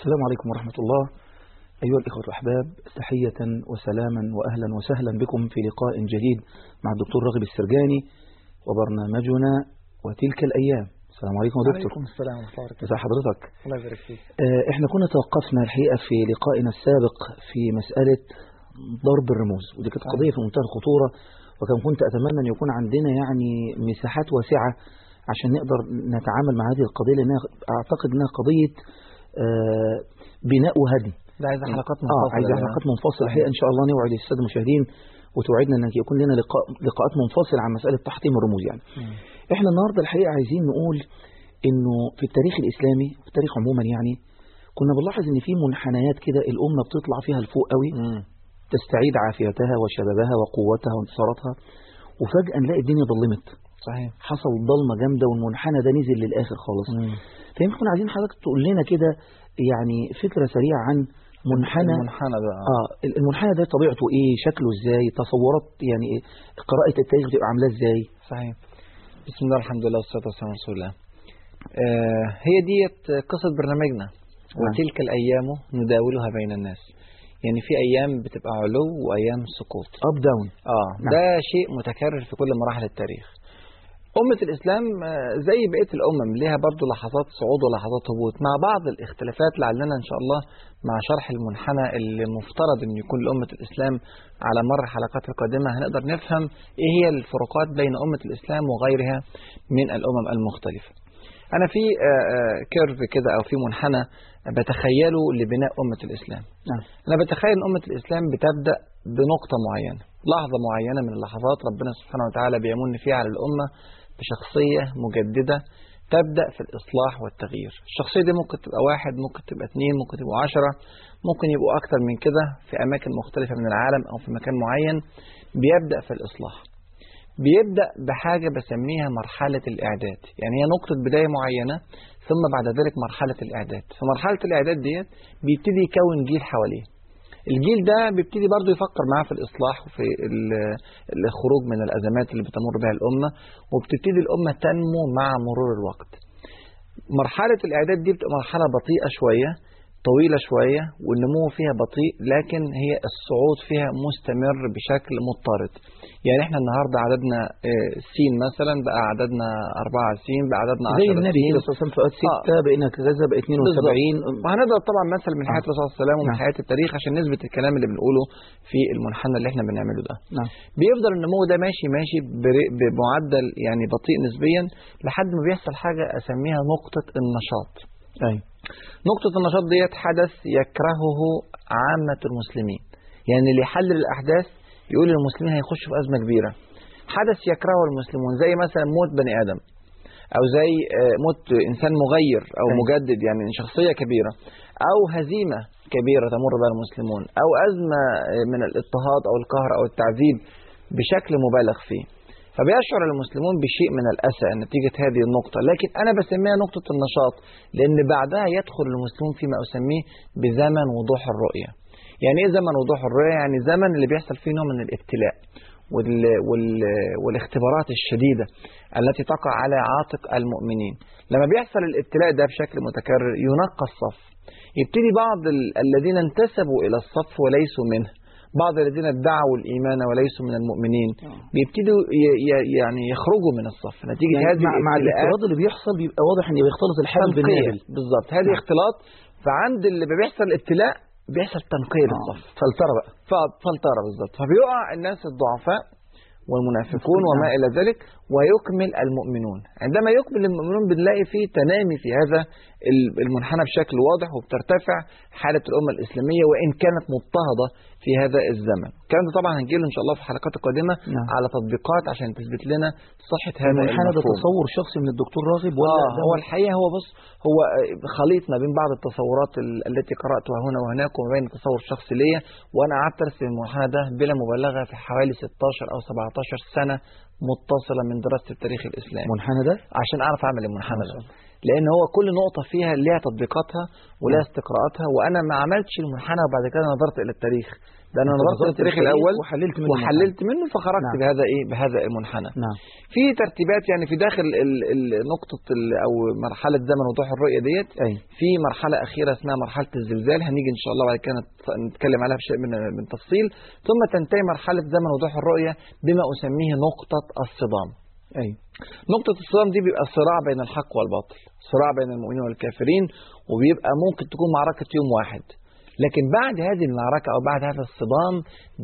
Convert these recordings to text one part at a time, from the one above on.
السلام عليكم ورحمة الله. أيها الإخوة الأحباب تحية وسلاما وأهلا وسهلا بكم في لقاء جديد مع الدكتور راغب السرجاني وبرنامجنا وتلك الأيام. السلام عليكم يا دكتور. عليكم السلام ورحمة الله ازي حضرتك. الله يبارك فيك. آه، إحنا كنا توقفنا الحقيقة في لقائنا السابق في مسألة ضرب الرموز ودي كانت. قضية في منتهى الخطورة وكان كنت أتمنى أن يكون عندنا يعني مساحات واسعة عشان نقدر نتعامل مع هذه القضية لأنها أعتقد أنها قضية بناء وهدي ده عايز حلقات آه منفصلة عايز. حلقات منفصلة صحيح. الحقيقة إن شاء الله نوعد السادة المشاهدين وتوعدنا أن يكون لنا لقاء لقاءات منفصلة عن مسألة تحطيم الرموز يعني مم. إحنا النهاردة الحقيقة عايزين نقول إنه في التاريخ الإسلامي في التاريخ عموما يعني كنا بنلاحظ إن في منحنيات كده الأمة بتطلع فيها لفوق قوي مم. تستعيد عافيتها وشبابها وقوتها وانتصاراتها وفجأة نلاقي الدنيا ظلمت صحيح. حصل ضلمة جامدة والمنحنى ده نزل للآخر خالص. فيمكن عايزين حضرتك تقول لنا كده يعني فكرة سريعة عن منحنى. المنحنى ده آه. المنحنى ده طبيعته إيه؟ شكله إزاي؟ تصورات يعني إيه؟ قراءة التاريخ بتبقى عاملة إزاي؟ صحيح. بسم الله الحمد لله والصلاة والسلام على رسول الله. آه هي ديت قصة برنامجنا. وتلك الأيام نداولها بين الناس. يعني في أيام بتبقى علو وأيام سقوط. up down آه نعم. ده شيء متكرر في كل مراحل التاريخ. أمة الإسلام آه، زي بقية الأمم ليها برضو لحظات صعود ولحظات هبوط. مع بعض الاختلافات لعلنا إن شاء الله مع شرح المنحنى اللي مفترض أن يكون لأمة الإسلام على مر الحلقات القادمة هنقدر نفهم إيه هي الفروقات بين أمة الإسلام وغيرها من الأمم المختلفة. أنا في آه، آه، curve كده أو في منحنى بتخيله لبناء أمة الإسلام. نعم. أنا بتخيل أن أمة الإسلام بتبدأ بنقطة معينة لحظة معينة من اللحظات ربنا سبحانه وتعالى بيمن فيها على الأمة بشخصية مجددة تبدأ في الإصلاح والتغيير. الشخصية دي ممكن تبقى واحد ممكن تبقى اثنين ممكن تبقى عشرة ممكن يبقوا أكتر من كده في أماكن مختلفة من العالم أو في مكان معين. بيبدأ في الإصلاح. بيبدأ بحاجة بسميها مرحلة الإعداد. يعني هي نقطة بداية معينة ثم بعد ذلك مرحلة الإعداد. في مرحلة الإعداد ديت بيبتدي يكون جيل حواليه. الجيل ده بيبتدي برضه يفكر معاه في الإصلاح وفي ال- الخروج من الأزمات اللي بتمر بها الأمة وبتبتدي الأمة تنمو مع مرور الوقت. مرحلة الإعداد دي بتبقى مرحلة بطيئة شوية طويلة شوية والنمو فيها بطيء لكن هي الصعود فيها مستمر بشكل مضطرد. يعني إحنا النهاردة عددنا آه، سين مثلا بقى عددنا أربعة سين بقى عددنا زي عشرة النبي صلى الله عليه وسلم في وقت ستة بقينا كذا بقى 72 وهنضرب طبعا مثل من حياة آه. الرسول صلى الله عليه وسلم ومن نعم. حياة التاريخ عشان نثبت الكلام اللي بنقوله في المنحنى اللي إحنا بنعمله ده. نعم. بيفضل النمو ده ماشي ماشي بمعدل يعني بطيء نسبيا لحد ما بيحصل حاجة أسميها نقطة النشاط. أيوه. نقطة النشاط ديت حدث يكرهه عامة المسلمين. يعني اللي يحلل الأحداث يقول المسلمين هيخشوا في أزمة كبيرة. حدث يكرهه المسلمون زي مثلا موت بني آدم أو زي آه، موت إنسان مغير أو. مجدد يعني شخصية كبيرة أو هزيمة كبيرة تمر بها المسلمون أو أزمة آه، من الاضطهاد أو القهر أو التعذيب بشكل مبالغ فيه. فبيشعر المسلمون بشيء من الأسى نتيجة هذه النقطة لكن أنا بسميها نقطة النشاط لأن بعدها يدخل المسلمون فيما أسميه بزمن وضوح الرؤية. يعني إيه زمن وضوح الرؤية؟ يعني زمن اللي بيحصل فيه نوع من الابتلاء وال وال والاختبارات الشديدة التي تقع على عاتق المؤمنين. لما بيحصل الابتلاء ده بشكل متكرر ينقى الصف. يبتدي بعض ال- الذين انتسبوا إلى الصف وليسوا منه. بعض الذين ادعوا الإيمان وليسوا من المؤمنين بيبتدوا ي- ي- يعني يخرجوا من الصف. نتيجة يعني هذه مع, الافتراض اللي بيحصل بيبقى واضح إن بيختلط الحبل بالنابل بالظبط هذه نعم. اختلاط. فعند اللي بيحصل الابتلاء بيحصل تنقية آه. للصف فلترة بقى. فلترة بالظبط فبيقع الناس الضعفاء والمنافقون نعم. وما إلى ذلك ويكمل المؤمنون. عندما يكمل المؤمنون بنلاقي فيه تنامي في هذا ال- المنحنى بشكل واضح وبترتفع حالة الأمة الإسلامية وإن كانت مضطهدة في هذا الزمن. الكلام ده طبعا هنجيله إن شاء الله في الحلقات القادمة نعم. على تطبيقات عشان تثبت لنا صحة هذا المنحنى ده المفهوم. تصور شخصي من الدكتور راغب ولا آه هو الحقيقة هو بص هو خليط ما بين بعض التصورات ال- التي قرأتها هنا وهناك وما بين التصور الشخصي ليا. وأنا قعدت أرسم المنحنى ده بلا مبالغة في حوالي 16 أو 17 سنة متصلة من دراسة التاريخ الإسلامي. المنحنى ده؟ عشان أعرف أعمل المنحنى ده. لأن هو كل نقطة فيها ليها تطبيقاتها ولها استقراءاتها وأنا ما عملتش المنحنى وبعد كده نظرت إلى التاريخ. ده أنا نظرت للتاريخ للتاريخ الأول وحللت منه وحللت منه فخرجت نعم. بهذا إيه؟ بهذا المنحنى. نعم. في ترتيبات يعني في داخل نقطة أو مرحلة زمن وضوح الرؤية ديت أي. في مرحلة أخيرة اسمها مرحلة الزلزال هنيجي إن شاء الله بعد كده نت- نتكلم عليها بشيء من من تفصيل. ثم تنتهي مرحلة زمن وضوح الرؤية بما أسميه نقطة الصدام. أي. نقطة الصدام دي بيبقى صراع بين الحق والباطل صراع بين المؤمنين والكافرين وبيبقى ممكن تكون معركة يوم واحد. لكن بعد هذه المعركة أو بعد هذا الصدام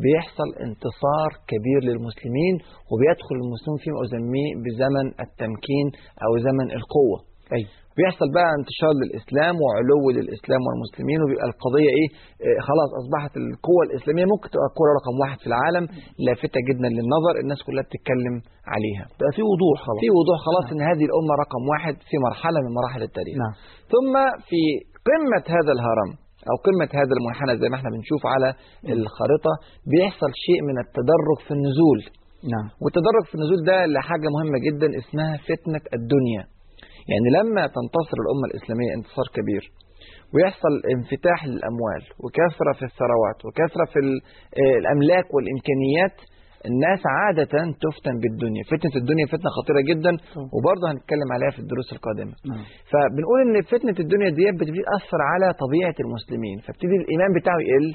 بيحصل انتصار كبير للمسلمين وبيدخل المسلمين فيما أسميه بزمن التمكين أو زمن القوة. أي. بيحصل بقى انتشار للإسلام وعلو للإسلام والمسلمين وبيبقى القضية إيه؟ آه، خلاص أصبحت القوة الإسلامية ممكن تبقى القوه رقم واحد في العالم لافتة جدا للنظر الناس كلها بتتكلم عليها. بقى في وضوح خلاص. في وضوح خلاص إن هذه الأمة رقم واحد في مرحلة من مراحل التاريخ. نعم. ثم في قمة هذا الهرم أو قمة هذا المنحنى زي ما إحنا بنشوف على الخارطه بيحصل شيء من التدرج في النزول. نعم. والتدرج في النزول ده لحاجة مهمة جدا اسمها فتنة الدنيا. يعني لما تنتصر الأمة الإسلامية انتصار كبير ويحصل انفتاح للأموال وكثرة في الثروات وكثرة في آه، الأملاك والإمكانيات الناس عادة تفتن بالدنيا. فتنة الدنيا فتنة خطيرة جدا وبرضه هنتكلم عليها في الدروس القادمة. نعم. فبنقول إن فتنة الدنيا دي بتبتدي تاثر على طبيعة المسلمين. فابتدي الإيمان بتاعه يقل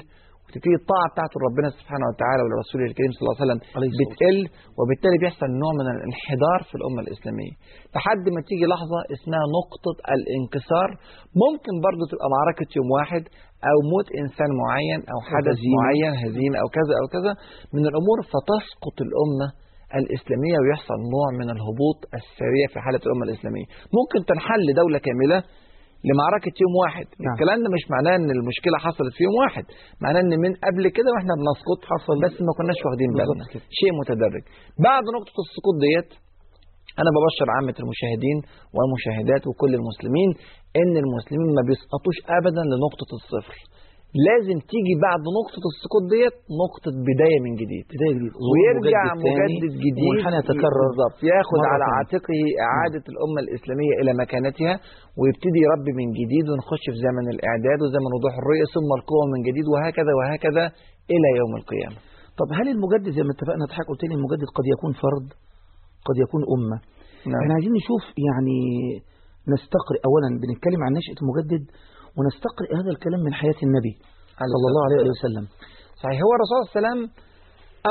وتبتدي الطاعة بتاعته لربنا سبحانه وتعالى ولرسوله الكريم صلى الله عليه وسلم بتقل وبالتالي بيحصل نوع من الانحدار في الأمة الإسلامية لحد ما تيجي لحظة اسمها نقطة الانكسار ممكن برضه تبقى معركة يوم واحد أو موت إنسان معين أو حدث هزيمة. معين هزيمة أو كذا أو كذا من الأمور فتسقط الأمة الإسلامية ويحصل نوع من الهبوط السريع في حالة الأمة الإسلامية ممكن تنحل دولة كاملة لمعركة يوم واحد. نعم. الكلام ده مش معناه إن المشكلة حصلت في يوم واحد. معناه إن من قبل كده وإحنا بنسقط حصل بس ما كناش واخدين بالنا. شيء متدرج. بعد نقطة السقوط ديت أنا ببشر عامة المشاهدين والمشاهدات وكل المسلمين إن المسلمين ما بيسقطوش ابدا لنقطة الصفر. لازم تيجي بعد نقطة السقوط ديت نقطة بداية من جديد. بداية جديد. ويرجع مجدد جديد ومنحنى يتكرر بالظبط ياخد على. عاتقه إعادة الأمة الإسلامية إلى مكانتها ويبتدي يربي من جديد ونخش في زمن الإعداد وزمن وضوح الرؤية ثم القوة من جديد وهكذا وهكذا إلى يوم القيامة. طب هل المجدد زي ما اتفقنا حضرتك قلت لي المجدد قد يكون فرد؟ قد يكون أمة. إحنا عايزين نشوف يعني نستقرئ. أولا بنتكلم عن نشأة المجدد ونستقرئ هذا الكلام من حياة النبي صلى الله عليه وسلم. صحيح. هو الرسول صلى الله عليه وسلم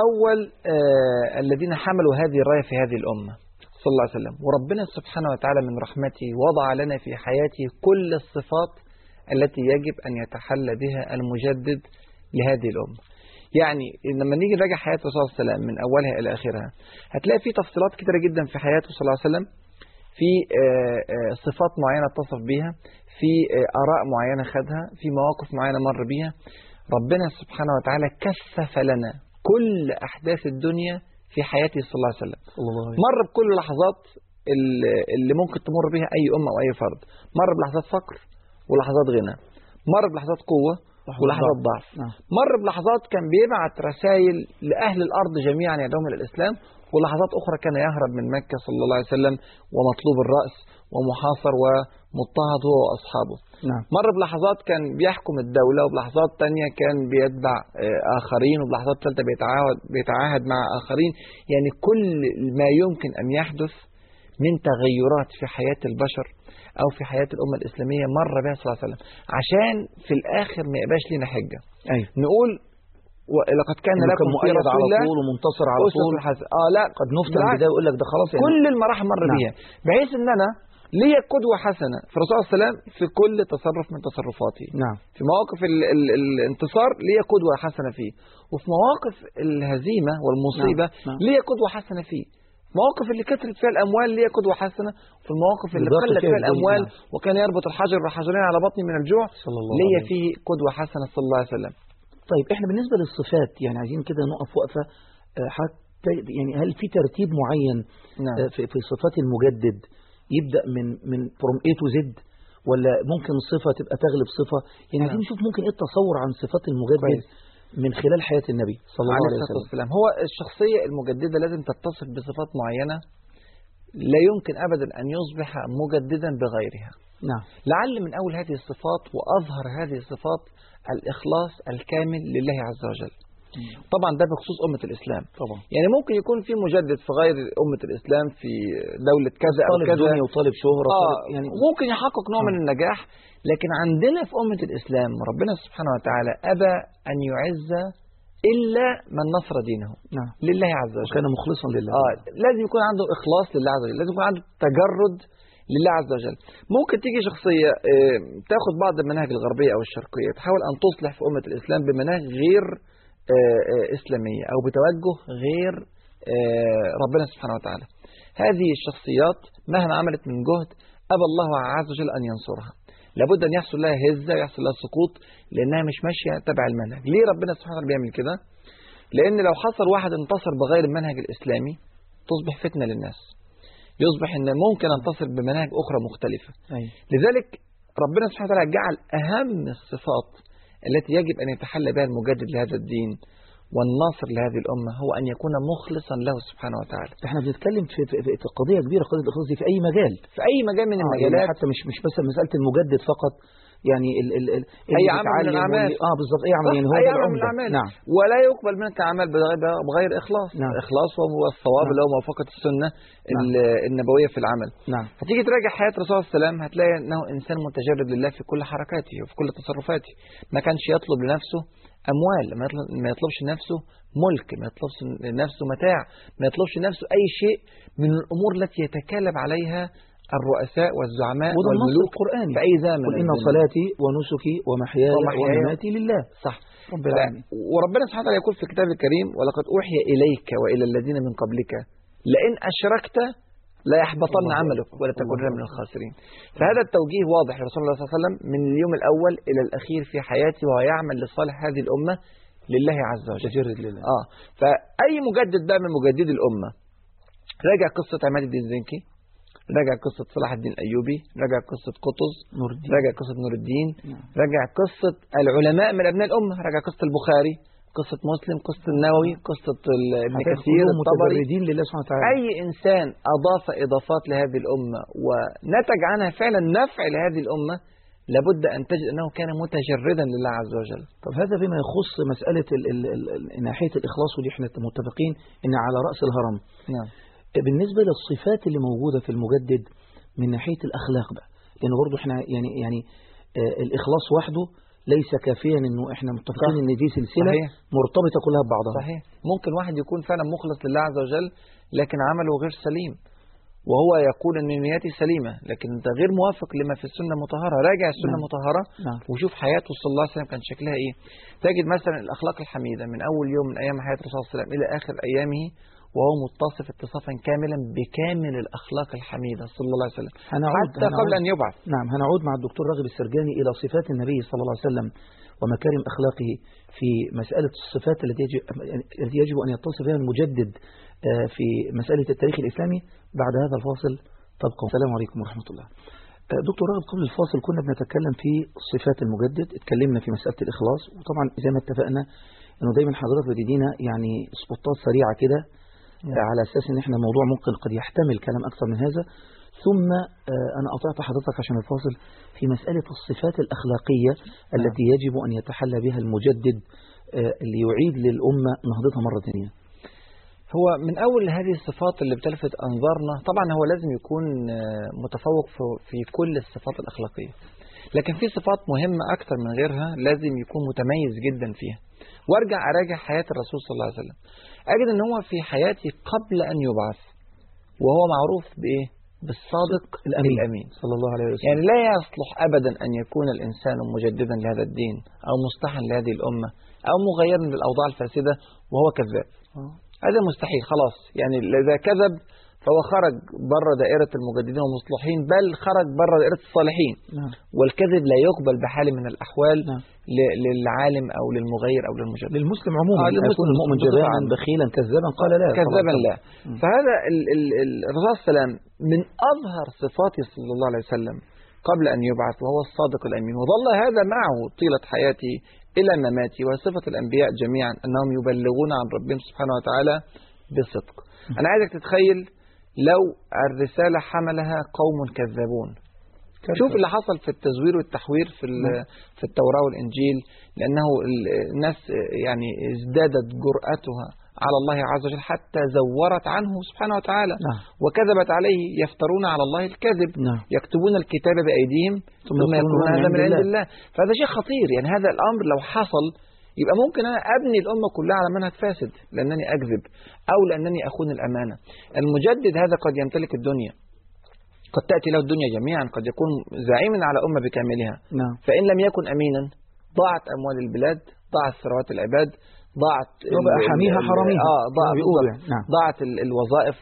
أول آه الذين حملوا هذه الراية في هذه الأمة صلى الله عليه وسلم. وربنا سبحانه وتعالى من رحمته وضع لنا في حياته كل الصفات التي يجب أن يتحلى بها المجدد لهذه الأمة. يعني لما نيجي نراجع حياة الرسول صلى الله عليه وسلم من أولها إلى آخرها هتلاقي في تفصيلات كتيرة جدا في حياته صلى الله عليه وسلم في آه، آه، صفات معينة اتصف بيها. في آه، آراء معينة خدها في مواقف معينة مر بيها. ربنا سبحانه وتعالى كثف لنا كل أحداث الدنيا في حياته صلى الله عليه وسلم. الله مر بكل لحظات ال- اللي ممكن تمر بها أي أمة أو أي فرد. مر بلحظات فقر ولحظات غنى. مر بلحظات قوة ولحظات ضعف. نعم. مر بلحظات كان بيبعت رسائل لأهل الأرض جميعا يدعوهم إلى الإسلام ولحظات أخرى كان يهرب من مكة صلى الله عليه وسلم ومطلوب الرأس ومحاصر ومضطهد هو وأصحابه. نعم. مر بلحظات كان بيحكم الدولة وبلحظات تانية كان بيتبع آه، آخرين وبلحظات ثالثة بيتعاهد, بيتعاهد مع آخرين. يعني كل ما يمكن أن يحدث من تغيرات في حياة البشر أو في حياة الأمة الإسلامية مر بها صلى الله عليه وسلم. عشان في الآخر ما يبقاش لنا حجة. أيوه. نقول لقد كان لكم في مؤيد رسول على طول ومنتصر على طول. آه لا. قد نفتن بالعكس. بداية ويقول لك ده خلاص يعني. كل المراحل مر نعم. بيها. بحيث ان أنا ليا قدوة حسنة في الرسول صلى الله عليه وسلم في كل تصرف من تصرفاتي نعم. في مواقف ال ال الانتصار ليا قدوة حسنة فيه. وفي مواقف الهزيمة والمصيبة نعم، نعم. ليا قدوة حسنة فيه. مواقف اللي كثرت فيها الأموال ليا قدوة حسنة وفي المواقف اللي قلت فيها الأموال نعم. وكان يربط الحجر بحجرين على بطني من الجوع صلى الله ليا عليه فيه قدوة حسنة صلى الله عليه وسلم طيب إحنا بالنسبة للصفات يعني عايزين كده نقف وقفة آه، حتى يعني هل في ترتيب معين نعم آه، في في صفات المجدد يبدأ من من from A to Z ولا ممكن صفة تبقى تغلب صفة يعني عايزين نعم. نشوف ممكن إيه التصور عن صفات المجدد كويس. من خلال حياة النبي صلى الله عليه وسلم. والسلام. هو الشخصية المجددة لازم تتصف بصفات معينة لا يمكن أبدا أن يصبح مجددا بغيرها. نعم. لعل من أول هذه الصفات وأظهر هذه الصفات الإخلاص الكامل لله عز وجل. طبعا ده بخصوص أمة الإسلام. طبعا. يعني ممكن يكون في مجدد في غير أمة الإسلام في دولة كذا أو طالب كذا. دنيا وطالب شهرة آه طالب يعني ممكن يحقق نوع. من النجاح لكن عندنا في أمة الإسلام ربنا سبحانه وتعالى أبى أن يعز إلا من نصر دينه. نعم. لله عز وجل. وكان مخلصا لله. آه لازم يكون عنده إخلاص لله عز وجل. لازم يكون عنده تجرد لله عز وجل. ممكن تيجي شخصية آه، تاخد بعض المناهج الغربية أو الشرقية تحاول أن تصلح في أمة الإسلام بمناهج غير آه، آه، إسلامية أو بتوجه غير ربنا سبحانه وتعالى. هذه الشخصيات مهما عملت من جهد أبى الله عز وجل أن ينصرها. لابد أن يحصل لها هزة ويحصل لها سقوط لأنها مش ماشية تبع المنهج. ليه ربنا سبحانه وتعالى بيعمل كده؟ لأن لو حصل واحد انتصر بغير المنهج الإسلامي تصبح فتنة للناس. يصبح أن ممكن أنتصر بمناهج أخرى مختلفة. أيوة. لذلك ربنا سبحانه وتعالى جعل أهم الصفات التي يجب أن يتحلى بها المجدد لهذا الدين والناصر لهذه الأمة هو أن يكون مخلصا له سبحانه وتعالى. إحنا بنتكلم في, في, في قضية كبيرة قضية الإخلاص دي في أي مجال. في أي مجال من آه، يعني المجالات. حتى مش مش بس مسألة المجدد فقط يعني ال ال ال أي اللي عمل من. واللي- آه بالظبط أي عمل يعني هو أي ده عمل من العمدة. الأعمال. نعم. ولا يقبل منك عمل بغير, إخلاص. نعم. إخلاص وهو الصواب نعم. اللي هو موافقة السنة ال- النبوية في العمل. نعم. هتيجي تراجع حياة الرسول صلى الله عليه وسلم هتلاقي إنه إنسان متجرد لله في كل حركاته وفي كل تصرفاته. ما كانش يطلب لنفسه أموال ما يطلب ما يطلبش لنفسه ملك ما يطلبش لنفسه متاع ما يطلبش لنفسه أي شيء من الأمور التي يتكالب عليها الرؤساء والزعماء والملوك القرآني. في اي زمن. قل إن. صلاتي ونسكي ومحياي ومماتي لله. صح. رب وربنا سبحانه وتعالى يقول في الكتاب الكريم ولقد أوحي إليك وإلى الذين من قبلك لئن أشركت لا يحبطن عملك. ولا الله من. الخاسرين. فهذا التوجيه واضح. لرسول الله صلى الله عليه وسلم من اليوم الأول إلى الأخير في حياته وهو يعمل لصالح هذه الأمة لله عز وجل. تجرد لله. آه. فأي مجدد بقى من مجددي الأمة؟ راجع قصة عماد الدين زنكي راجع قصة صلاح الدين الايوبي راجع قصة قطز نور الدين. راجع قصة نور الدين نعم. راجع قصة العلماء من أبناء الأمة راجع قصة البخاري. قصة مسلم قصة النووي قصة ابن كثير الطبري. لله سبحانه وتعالى. أي إنسان أضاف إضافات لهذه الأمة ونتج عنها فعلا نفع لهذه الأمة لابد أن تجد أنه كان متجردا لله عز وجل. طب هذا فيما يخص مسألة ال ال ال ال ناحية الإخلاص ودي إحنا متفقين إن على رأس الهرم. نعم. بالنسبة للصفات اللي موجودة في المجدد من ناحية الأخلاق بقى لأن برضو إحنا يعني يعني آه الإخلاص وحده ليس كافيا إنه إحنا متفقين. إن دي سلسلة صحيح. مرتبطة كلها ببعضها صحيح ممكن واحد يكون فعلا مخلص لله عز وجل لكن عمله غير سليم وهو يقول إن نيتي سليمة لكن أنت غير موافق لما في السنة المطهرة راجع السنة نعم. المطهرة نعم وشوف حياته صلى الله عليه وسلم كان شكلها إيه تجد مثلا الأخلاق الحميدة من أول يوم من أيام حياة الرسول صلى الله عليه وسلم إلى آخر أيامه وهو متصف اتصافا كاملا بكامل الأخلاق الحميدة صلى الله عليه وسلم. هنعود حتى قبل هنعود أن يبعث. نعم هنعود مع الدكتور راغب السرجاني إلى صفات النبي صلى الله عليه وسلم ومكارم أخلاقه في مسألة الصفات التي يجب, التي يجب أن يتصف بها المجدد آه، في مسألة التاريخ الإسلامي. بعد هذا الفاصل تبقى. السلام عليكم ورحمة الله. آه، دكتور راغب قبل الفاصل كنا بنتكلم في صفات المجدد اتكلمنا في مسألة الإخلاص. وطبعا زي ما اتفقنا إنه دايما حضرتك بتدينا يعني سبوتات سريعة كده على أساس إن إحنا موضوع ممكن قد يحتمل كلام أكثر من هذا. ثم آه، أنا قطعت حضرتك عشان الفاصل في مسألة الصفات الأخلاقية التي يجب أن يتحلى بها المجدد آه، ليعيد للأمة نهضتها مرة ثانية. هو من أول هذه الصفات اللي بتلفت أنظارنا طبعا هو لازم يكون آه، متفوق في- في كل الصفات الأخلاقية. لكن في صفات مهمة أكثر من غيرها لازم يكون متميز جدا فيها. وارجع أراجع حياة الرسول صلى الله عليه وسلم أجد أن هو في حياته قبل أن يبعث وهو معروف بإيه؟ بالصادق الأمين. الأمين صلى الله عليه وسلم يعني لا يصلح أبدا أن يكون الإنسان مجددا لهذا الدين أو مصلحا لهذه الأمة أو مغيرا للأوضاع الفاسدة وهو كذاب آه. هذا مستحيل خلاص يعني إذا كذب فهو خرج بره دائرة المجددين والمصلحين بل خرج بره دائرة الصالحين. نعم. والكذب لا يقبل بحال من الأحوال نعم. للعالم أو للمغير أو للمجدد للمسلم عموما آه، يكون المؤمن عامة. بخيلا كذابا قال لا كذبا طبعاً. لا. فهذا ال- ال- ال- الرسول صلى الله عليه وسلم من أظهر صفاته صلى الله عليه وسلم قبل أن يبعث وهو الصادق الأمين. وظل هذا معه طيلة حياته إلى مماته وصفة الأنبياء جميعا أنهم يبلغون عن ربهم سبحانه وتعالى بصدق. أنا عايزك تتخيل لو الرسالة حملها قوم كذابون. شوف اللي حصل في التزوير والتحوير في ال- في التوراة والإنجيل لأنه ال- الناس يعني ازدادت جرأتها على الله عز وجل حتى زورت عنه سبحانه وتعالى. نعم. وكذبت عليه يفترون على الله الكذب. نعم. يكتبون الكتاب بأيديهم ثم يقولون هذا من عند. الله. فهذا شيء خطير. يعني هذا الأمر لو حصل يبقى ممكن أنا أبني الأمة كلها على منهج فاسد لأنني أكذب أو لأنني أخون الأمانة. المجدد هذا قد يمتلك الدنيا. قد تأتي له الدنيا جميعا قد يكون زعيما على أمة بكاملها. نعم. فإن لم يكن أمينا ضاعت أموال البلاد ضاعت ثروات العباد ضاعت ال- حراميها آه ضاعت. يعني. نعم ضاعت ال- الوظائف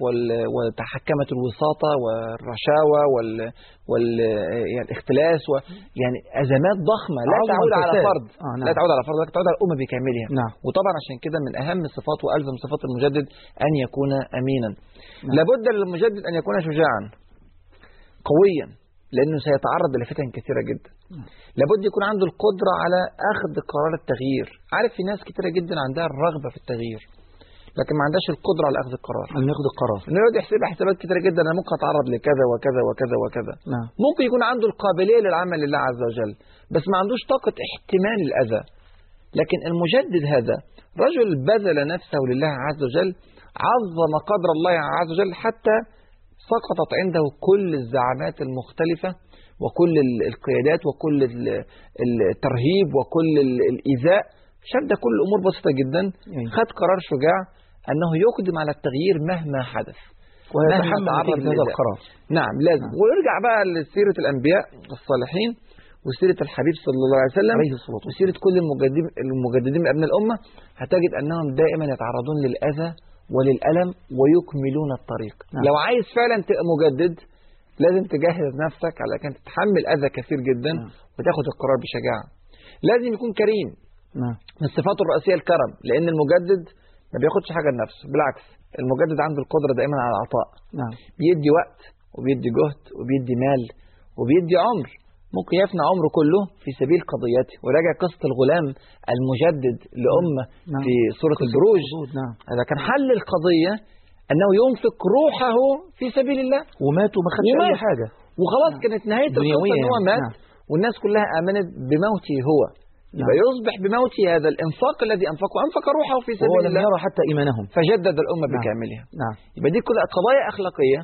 وتحكمت الوساطة والرشاوى وال, وال يعني الاختلاس و يعني أزمات ضخمة لا تعود على. فرد آه نعم. لا تعود على فرد ولكن تعود على الأمة بكاملها نعم وطبعا عشان كده من أهم صفات وألزم صفات المجدد أن يكون أمينا نعم. لابد للمجدد أن يكون شجاعا قويا لأنه سيتعرض لفتن كثيرة جدا. لابد يكون عنده القدرة على أخذ قرار التغيير. عارف في ناس كثيرة جدا عندها الرغبة في التغيير لكن ما عندهاش القدرة على أخذ القرار. أن يأخذ القرار. إنه يقعد يحسب حسابات كتيرة جدا أنا ممكن أتعرض لكذا وكذا وكذا وكذا. نعم. ممكن يكون عنده القابلية للعمل لله عز وجل بس ما عندوش طاقة احتمال الأذى. لكن المجدد هذا رجل بذل نفسه لله عز وجل عظم قدر الله عز وجل حتى سقطت عنده كل الزعامات المختلفة وكل ال- القيادات وكل ال- الترهيب وكل ال- الإيذاء شد كل الأمور بسيطة جدا. خد قرار شجاع أنه يقدم على التغيير مهما حدث ويتحمل هذا. القرار نعم لازم نعم. ونرجع بقى لسيرة الأنبياء الصالحين وسيرة الحبيب صلى الله عليه وسلم عليه الصلاة والسلام وسيرة كل المجددين المجددين من أبناء الأمة هتجد أنهم دائما يتعرضون للأذى وللألم ويكملون الطريق. نعم. لو عايز فعلا تبقى مجدد لازم تجهز نفسك على أن تتحمل أذى كثير جدا نعم. وتاخد القرار بشجاعة. لازم يكون كريم نعم. من صفاته الرئيسية الكرم لأن المجدد ما بياخدش حاجة لنفسه بالعكس المجدد عنده القدرة دائما على العطاء. نعم. بيدي وقت وبيدي جهد وبيدي مال وبيدي عمر. ممكن يفنى عمره كله في سبيل قضيته وراجع قصة الغلام المجدد لأمة نعم. في سورة البروج نعم هذا كان حل القضية أنه ينفق روحه في سبيل الله ومات وما خدش. أي حاجة وخلاص نعم. كانت نهاية القصة أن هو يعني. مات نعم. والناس كلها آمنت بموته هو يبقى نعم. يصبح بموته هذا الإنفاق الذي أنفقه أنفق روحه في سبيل لم الله يرى حتى إيمانهم فجدد الأمة نعم. بكاملها نعم يبقى دي كلها قضايا أخلاقية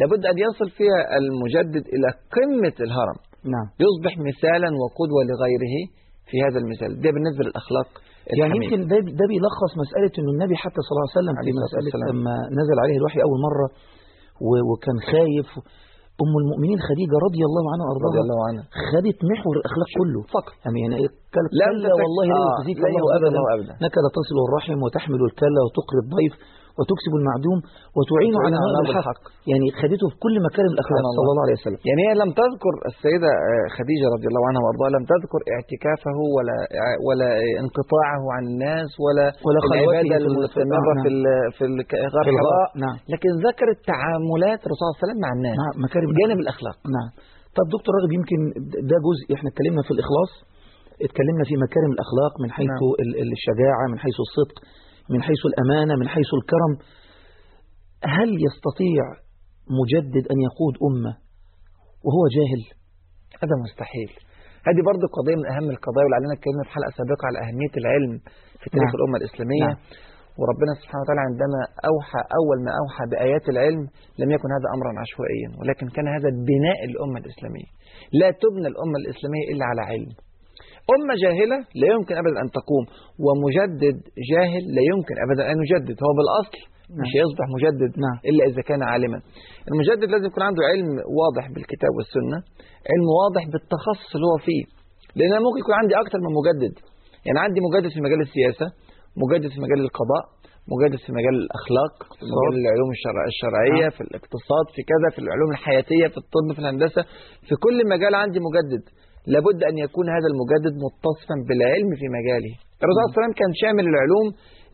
لابد أن يصل فيها المجدد إلى قمة الهرم نعم. يصبح مثالا وقدوة لغيره في هذا المثال. ده بالنسبة للأخلاق يعني. يمكن ده ده بيلخص مسألة إنه النبي حتى صلى الله عليه وسلم في عليه الصلاة مسألة. لما نزل عليه الوحي أول مرة وكان خايف. أم المؤمنين خديجة رضي الله عنها رضي وأرضاها الله عنه خدت محور الأخلاق كله. فقط. يعني يعني قالت لم كلا والله لا آه، يخزيك لا الله أبدا. لا تصل الرحم وتحمل الكلة وتقري الضيف وتكسب المعدوم وتعين على الحق. يعني خدته في كل مكارم الأخلاق صلى الله عليه وسلم. يعني هي لم تذكر السيدة آه، خديجة رضي الله عنها وأرضاها لم تذكر اعتكافه ولا ولا انقطاعه عن الناس ولا ولا العبادة المستمرة نعم. في ال- في ال- غار في الغار حراء نعم. لكن ذكرت تعاملات الرسول صلى الله عليه وسلم مع الناس. مع مكارم جانب الأخلاق. نعم. طب دكتور راغب يمكن ده جزء إحنا اتكلمنا في الإخلاص. اتكلمنا في مكارم الأخلاق من حيث نعم. ال- ال- الشجاعة من حيث الصدق. من حيث الأمانة من حيث الكرم هل يستطيع مجدد أن يقود أمة وهو جاهل؟ هذا مستحيل. هذه برضه قضية من أهم القضايا ولعلنا اتكلمنا في حلقة سابقة على أهمية العلم في تاريخ نعم. الأمة الإسلامية. نعم. وربنا سبحانه وتعالى عندما أوحى أول ما أوحى بآيات العلم لم يكن هذا أمرا عشوائيا ولكن كان هذا بناء الأمة الإسلامية. لا تبنى الأمة الإسلامية إلا على علم. أمة جاهلة لا يمكن أبدا أن تقوم ومجدد جاهل لا يمكن أبدا أن يجدد هو بالأصل نعم. مش هيصبح مجدد نعم. إلا إذا كان عالما المجدد لازم يكون عنده علم واضح بالكتاب والسنة علم واضح بالتخصص اللي هو فيه لأن ممكن يكون عندي أكتر من مجدد يعني عندي مجدد في مجال السياسة مجدد في مجال القضاء مجدد في مجال الأخلاق في مجال العلوم الشرع الشرعية نعم. في الاقتصاد في كذا في العلوم الحياتية في الطب في الهندسة في كل مجال عندي مجدد لابد أن يكون هذا المجدد متصفا بالعلم في مجاله. الرسول صلى الله عليه وسلم كان شامل العلوم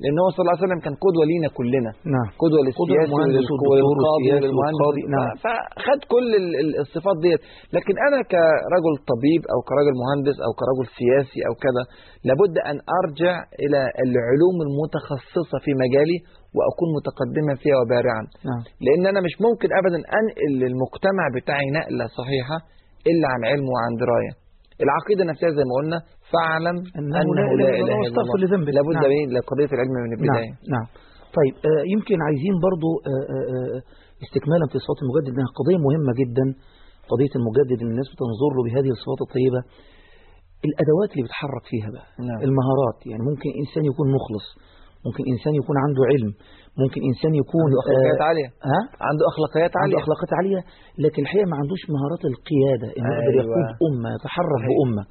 لأن هو صلى الله عليه وسلم كان قدوة لينا كلنا. نعم. قدوة قدوة للسياسي المهندس وللق- والدكتور وللقاضي والسياسي وللمهندس والقاضي، نعم. فخد كل ال- ال- الصفات ديت. لكن أنا كرجل طبيب أو كرجل مهندس أو كرجل سياسي أو كذا لابد أن أرجع إلى العلوم المتخصصة في مجالي وأكون متقدما فيها وبارعا. نعم. لأن أنا مش ممكن ابدا أنقل للمجتمع بتاعي نقلة صحيحة إلا عن علم وعن دراية. العقيدة النفسية زي ما قلنا فاعلم أنه أنه لا إله لا إلا الله لذنبك. لابد نعم. من لقضية العلم من البداية نعم نعم طيب آه، يمكن عايزين برضو آه، آه، آه، استكمالا في صفات المجدد انها قضية مهمة جدا قضية المجدد الناس بتنظر له بهذه الصفات الطيبة الأدوات اللي بيتحرك فيها بقى نعم. المهارات يعني ممكن إنسان يكون مخلص ممكن إنسان يكون عنده علم ممكن إنسان يكون عنده أخلاقيات آه، عالية. ها؟ عنده أخلاقيات عنده عاليه أخلاقيات عالية لكن الحقيقة ما عندوش مهارات القيادة إنه يقدر أيوة. يقود أمة يتحرك صحيح. بأمة.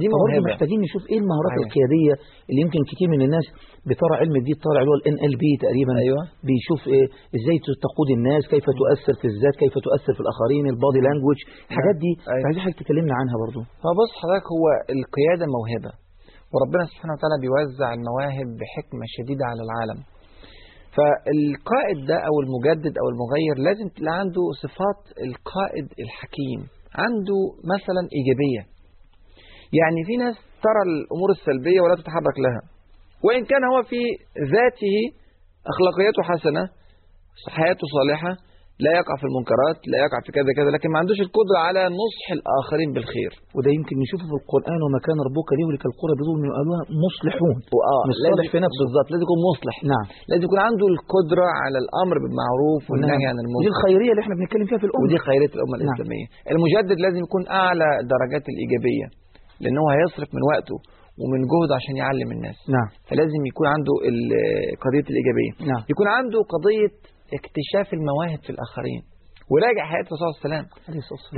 دي فبرضه موهبه محتاجين نشوف إيه المهارات صحيح. القيادية اللي يمكن كتير من الناس بترى علم جديد طالع اللي هو ال NLP تقريبا. أيوه. بيشوف إيه إزاي تقود الناس كيف تؤثر في الذات كيف تؤثر في الآخرين ال body language الحاجات دي. أيوة. عايزين حضرتك تكلمنا عنها برضه. فبص حضرتك هو القيادة موهبة. وربنا سبحانه وتعالى بيوزع المواهب بحكمة شديدة على العالم. فالقائد ده أو المجدد أو المغير لازم تلاقي عنده صفات القائد الحكيم عنده مثلا إيجابية. يعني في ناس ترى الأمور السلبية ولا تتحرك لها. وإن كان هو في ذاته أخلاقياته حسنة حياته صالحة لا يقع في المنكرات لا يقع في كذا كذا لكن ما عندوش القدرة على نصح الآخرين بالخير. وده يمكن نشوفه في القرآن وما كان ربك ليهلك القرى بظلم قالوها مصلحون. وآه لازم- صالح في نفسه. بالظبط لازم يكون مصلح. نعم. لازم يكون عنده القدرة على الأمر بالمعروف والنهي عن دي المنكر الخيرية اللي إحنا بنتكلم فيها في الأمة. ودي خيرية الأمة نعم. الإسلامية. المجدد لازم يكون أعلى درجات الإيجابية لأن هو هيصرف من وقته ومن جهده عشان يعلم الناس. نعم. فلازم يكون عنده قضية الإيجابية. نعم. يكون عنده قضية اكتشاف المواهب في الآخرين. وراجع حياة الرسول صلى الله عليه وسلم.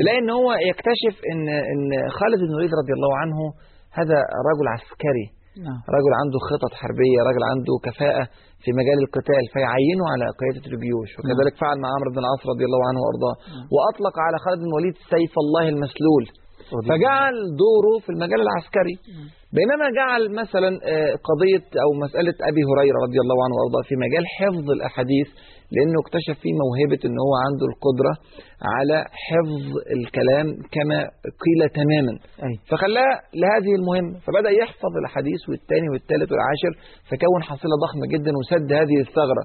تلاقي ان هو يكتشف ان إن خالد بن الوليد رضي الله عنه هذا رجل عسكري. نعم. رجل عنده خطط حربية رجل عنده كفاءة في مجال القتال فيعينه على قيادة الجيوش. وكذلك فعل مع عمرو بن العاص رضي الله عنه وأرضاه. وأطلق على خالد بن الوليد سيف الله المسلول. فجعل دوره في المجال العسكري. بينما جعل مثلا آه، قضية أو مسألة أبي هريرة رضي الله عنه وأرضاه في مجال حفظ الأحاديث لأنه اكتشف فيه موهبة أنه هو عنده القدرة على حفظ الكلام كما قيل تماما أي. فخلاه لهذه المهمة فبدأ يحفظ الحديث والثاني والثالث والعاشر فكون حصيلة ضخمة جدا وسد هذه الثغرة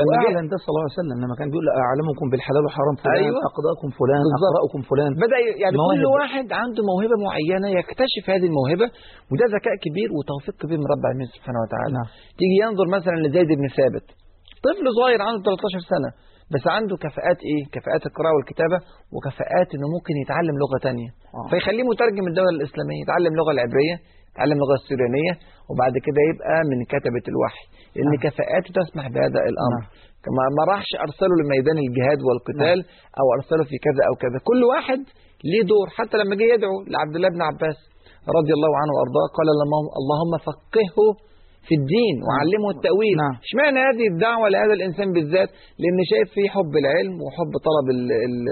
لما جاء ده صلى الله عليه وسلم لما كان بيقول أعلمكم بالحلال والحرام فلان أيوة. أقضاكم فلان. أقرأكم فلان بدأ ي- يعني مواهب. كل واحد عنده موهبة معينة يكتشف هذه الموهبة وده ذكاء كبير وتوفيق كبير من رب العالمين سبحانه وتعالى نعم. تيجي ينظر مثلا لزيد بن ثابت طفل صغير عنده 13 سنة بس عنده كفاءات إيه كفاءات القراءة والكتابة وكفاءات إنه ممكن يتعلم لغة تانية آه. فيخليه مترجم الدولة الإسلامية يتعلم اللغة العبرية يتعلم اللغة السوريانية وبعد كده يبقى من كتبة الوحي لأن نعم. كفاءاته تسمح بهذا الأمر نعم. كما ما راحش أرسله لميدان الجهاد والقتال أو أرسله في كذا أو كذا كل واحد ليه دور حتى لما جه يدعو لعبد الله بن عباس رضي الله عنه وأرضاه قال اللهم فقهه في الدين وعلمه التأويل. نعم. اشمعنى هذه الدعوة لهذا الإنسان بالذات؟ لأن شايف فيه حب العلم وحب طلب ال- ال-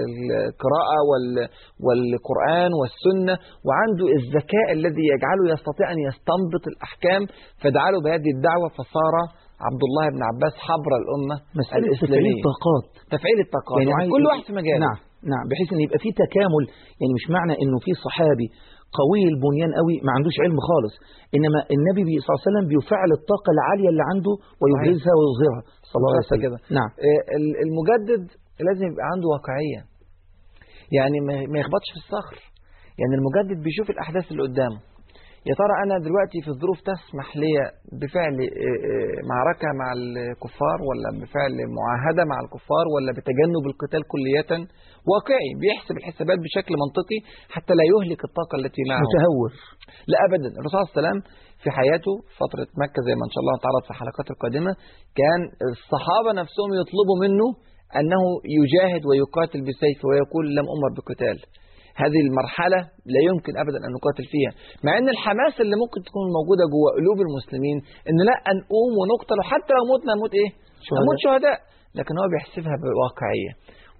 القراءة وال- والقرآن والسنة وعنده الذكاء الذي يجعله يستطيع أن يستنبط الأحكام. فدعا له بهذه الدعوة فصار عبد الله بن عباس حبر الأمة مسألة تفعيل الطاقات. تفعيل الطاقات. يعني, عايز- كل واحد في مجاله. نعم نعم بحيث إن يبقى في تكامل. يعني مش معنى إنه في صحابي. قوي البنيان قوي ما عندوش علم خالص. إنما النبي بي- صلى الله عليه وسلم بيفعل الطاقة العالية اللي عنده ويبرزها ويظهرها صلى الله عليه وسلم. نعم. آه، ال- المجدد لازم يبقى عنده واقعية. يعني ما يخبطش في الصخر. يعني المجدد بيشوف الأحداث اللي قدامه. يا ترى أنا دلوقتي في ظروف تسمح لي بفعل آه، آه، معركة مع الكفار ولا بفعل معاهدة مع الكفار ولا بتجنب القتال كلية؟ واقعي بيحسب الحسابات بشكل منطقي حتى لا يهلك الطاقة التي معه. متهور. لا ابدا. الرسول صلى الله عليه وسلم في حياته فترة مكة زي ما إن شاء الله نتعرض في الحلقات القادمة كان الصحابة نفسهم يطلبوا منه أنه يجاهد ويقاتل بسيفه ويقول لم أمر بقتال. هذه المرحلة لا يمكن ابدا أن نقاتل فيها. مع أن الحماس اللي ممكن تكون موجودة جوه قلوب المسلمين إن لا نقوم ونقتل وحتى لو متنا نموت إيه؟ شهداء. نموت شهداء. لكن هو بيحسبها بواقعية.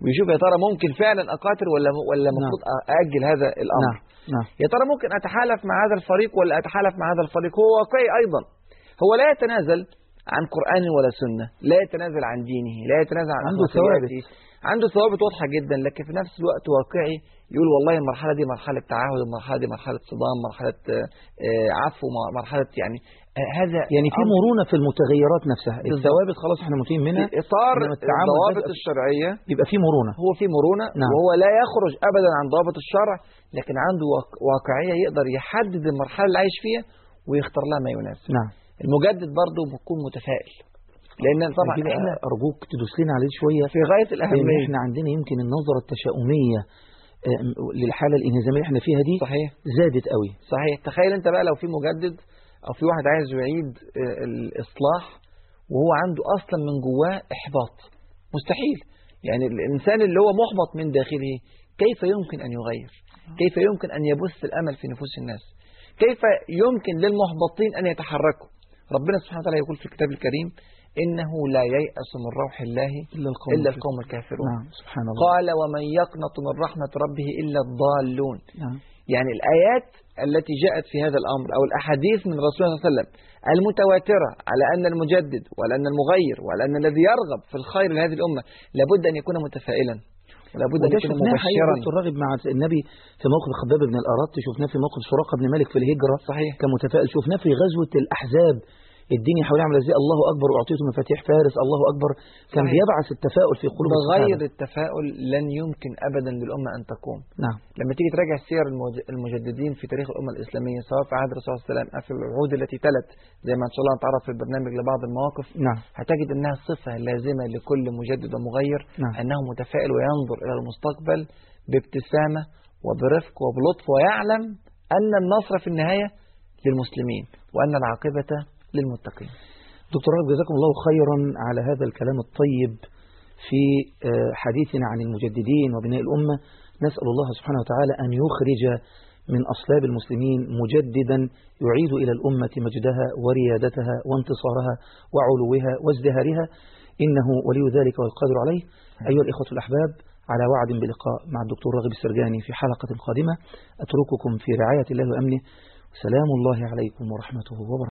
ويشوف يا ترى ممكن فعلا أقاتل ولا ولا المفروض أجل هذا الأمر؟ نعم نعم. يا ترى ممكن أتحالف مع هذا الفريق ولا أتحالف مع هذا الفريق؟ هو واقعي أيضا. هو لا يتنازل عن قرآن ولا سنة لا يتنازل عن دينه لا يتنازل عن عنده أخلاقياته عنده ثوابت واضحة جدا لكن في نفس الوقت واقعي يقول والله المرحلة دي مرحلة تعهد المرحلة دي مرحلة صدام مرحلة آه، آه، عفو مرحلة يعني آه، هذا يعني في مرونة في المتغيرات نفسها. الثوابت خلاص إحنا متين منها في إطار الضوابط الشرعية. يبقى في مرونة. هو في مرونة نعم. وهو لا يخرج أبدا عن ضوابط الشرع لكن عنده واق- واقعية يقدر يحدد المرحلة اللي عايش فيها ويختار لها ما يناسب. نعم. المجدد برضه بيكون متفائل. لأن طبعا إحنا أرجوك تدوس لنا عليه شوية في غاية لأن الأهمية. إحنا عندنا يمكن النظرة التشاؤمية آه، للحالة الإنهزامية اللي إحنا فيها دي صحيح. زادت قوي. صحيح. تخيل أنت بقى لو في مجدد أو في واحد عايز يعيد آه، الإصلاح وهو عنده أصلا من جواه إحباط. مستحيل. يعني الإنسان اللي هو محبط من داخله كيف يمكن أن يغير؟ كيف يمكن أن يبث الأمل في نفوس الناس؟ كيف يمكن للمحبطين أن يتحركوا؟ ربنا سبحانه وتعالى يقول في الكتاب الكريم إنه لا ييأس من روح الله إلا القوم إلا الكافرون. القوم الكافرون. نعم سبحان الله. قال ومن يقنط من رحمة ربه إلا الضالون. نعم. يعني الآيات التي جاءت في هذا الأمر أو الأحاديث من رسول الله صلى الله عليه وسلم المتواترة على أن المجدد وعلى أن المغير وعلى أن الذي يرغب في الخير لهذه الأمة لابد أن يكون متفائلا. ولابد أن يكون مبشرا. دكتور راغب مع النبي في موقف خباب بن الأرط شفناه في موقف سراقة بن مالك في الهجرة صحيح. كان متفائل شفناه في غزوة الأحزاب الدنيا حواليه عاملة إزاي الله أكبر وأعطيته مفاتيح فارس الله أكبر كان. بيبعث التفاؤل في قلوب بغير. التفاؤل لن يمكن أبدا للأمة أن تقوم نعم لما تيجي تراجع سير المج- المجددين في تاريخ الأمة الإسلامية سواء في عهد الرسول صلى الله عليه وسلم في العهود التي تلت زي ما إن شاء الله نتعرف في البرنامج لبعض المواقف نعم هتجد أنها صفة لازمة لكل مجدد ومغير نعم. أنه متفائل وينظر إلى المستقبل بابتسامة وبرفق وبلطف ويعلم أن النصر في النهاية للمسلمين وأن العاقبة للمتقين. دكتور راغب جزاكم الله خيرا على هذا الكلام الطيب في آه، حديثنا عن المجددين وبناء الأمة. نسأل الله سبحانه وتعالى أن يخرج من أصلاب المسلمين مجددا يعيد إلى الأمة مجدها وريادتها وانتصارها وعلوها وازدهارها. إنه ولي ذلك والقادر عليه. أيها الإخوة الأحباب على وعد بلقاء مع الدكتور راغب السرجاني في حلقة قادمة. أترككم في رعاية الله وأمنه. سلام الله عليكم ورحمته وبركاته.